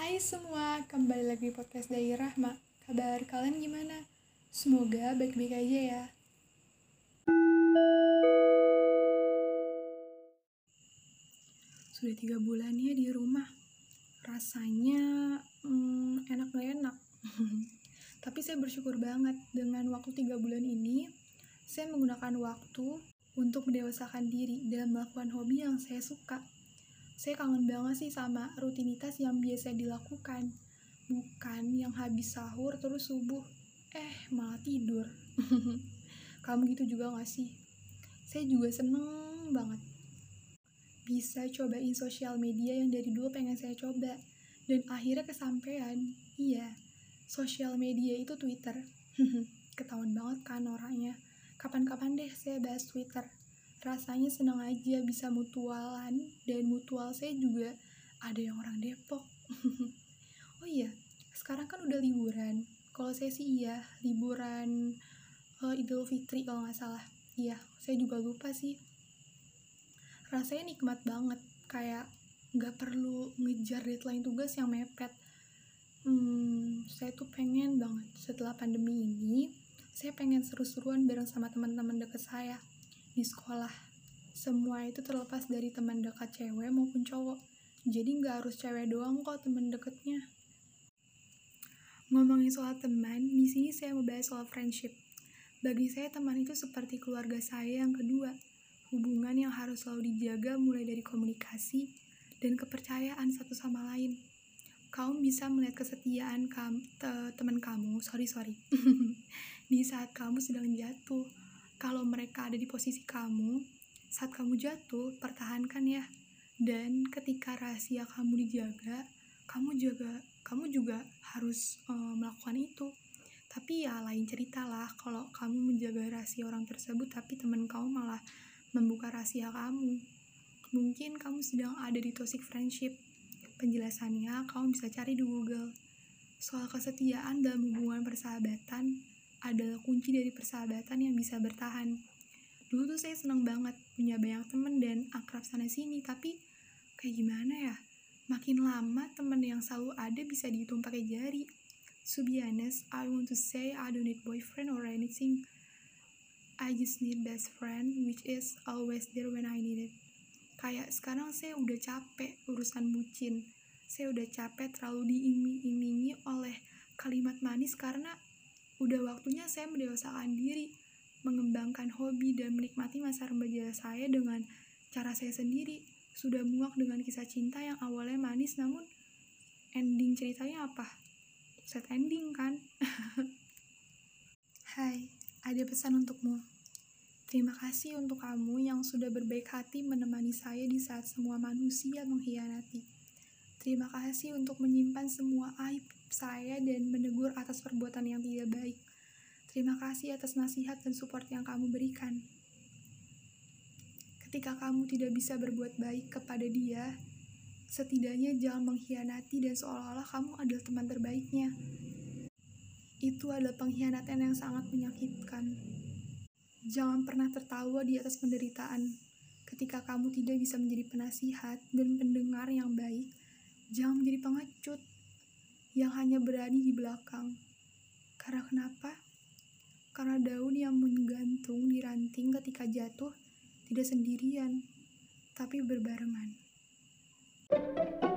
Hai semua, kembali lagi di podcast dari Rahma. Kabar kalian gimana? Semoga baik-baik aja ya. Sudah tiga bulan ya di rumah. Rasanya hmm, enak gak enak. Tapi saya bersyukur banget dengan waktu tiga bulan ini, saya menggunakan waktu untuk mendewasakan diri dalam melakukan hobi yang saya suka. Saya kangen banget sih sama rutinitas yang biasa dilakukan. Bukan yang habis sahur terus subuh, eh malah tidur. Kamu gitu juga gak sih? Saya juga seneng banget bisa cobain sosial media yang dari dulu pengen saya coba. Dan akhirnya kesampaian, iya, sosial media itu Twitter. Ketahuan banget kan orangnya. Kapan-kapan deh saya bahas Twitter. Rasanya senang aja bisa mutualan, dan mutual saya juga ada yang orang Depok. oh iya, sekarang kan udah liburan. Kalau saya sih iya, liburan uh, Idul Fitri kalau nggak salah. Iya, saya juga lupa sih rasanya nikmat banget kayak nggak perlu ngejar deadline tugas yang mepet hmm, saya tuh pengen banget setelah pandemi ini saya pengen seru-seruan bareng sama teman-teman deket saya di sekolah. Semua itu terlepas dari teman dekat cewek maupun cowok. Jadi nggak harus cewek doang kok teman deketnya. Ngomongin soal teman di sini saya mau bahas soal friendship. Bagi saya teman itu seperti keluarga saya yang kedua. Hubungan yang harus selalu dijaga mulai dari komunikasi dan kepercayaan satu sama lain. Kamu bisa melihat kesetiaan kam te teman kamu, sorry sorry, di saat kamu sedang jatuh. Kalau mereka ada di posisi kamu, saat kamu jatuh, pertahankan ya. Dan ketika rahasia kamu dijaga, kamu juga kamu juga harus uh, melakukan itu. Tapi ya lain cerita lah kalau kamu menjaga rahasia orang tersebut tapi teman kamu malah membuka rahasia kamu. Mungkin kamu sedang ada di toxic friendship. Penjelasannya kamu bisa cari di Google. Soal kesetiaan dalam hubungan persahabatan adalah kunci dari persahabatan yang bisa bertahan. Dulu tuh saya senang banget punya banyak temen dan akrab sana sini, tapi kayak gimana ya? Makin lama temen yang selalu ada bisa dihitung pakai jari. To be honest, I want to say I don't need boyfriend or anything. I just need best friend which is always there when I need it. Kayak sekarang saya udah capek urusan bucin. Saya udah capek terlalu diiming-imingi oleh kalimat manis karena udah waktunya saya mendewasakan diri, mengembangkan hobi dan menikmati masa remaja saya dengan cara saya sendiri. Sudah muak dengan kisah cinta yang awalnya manis namun ending ceritanya apa? Set ending kan? Hai, ada pesan untukmu. Terima kasih untuk kamu yang sudah berbaik hati menemani saya di saat semua manusia mengkhianati. Terima kasih untuk menyimpan semua aib saya dan menegur atas perbuatan yang tidak baik. Terima kasih atas nasihat dan support yang kamu berikan. Ketika kamu tidak bisa berbuat baik kepada dia, setidaknya jangan mengkhianati dan seolah-olah kamu adalah teman terbaiknya itu adalah pengkhianatan yang sangat menyakitkan. Jangan pernah tertawa di atas penderitaan. Ketika kamu tidak bisa menjadi penasihat dan pendengar yang baik, jangan menjadi pengecut yang hanya berani di belakang. Karena kenapa? Karena daun yang menggantung di ranting ketika jatuh tidak sendirian, tapi berbarengan. thank you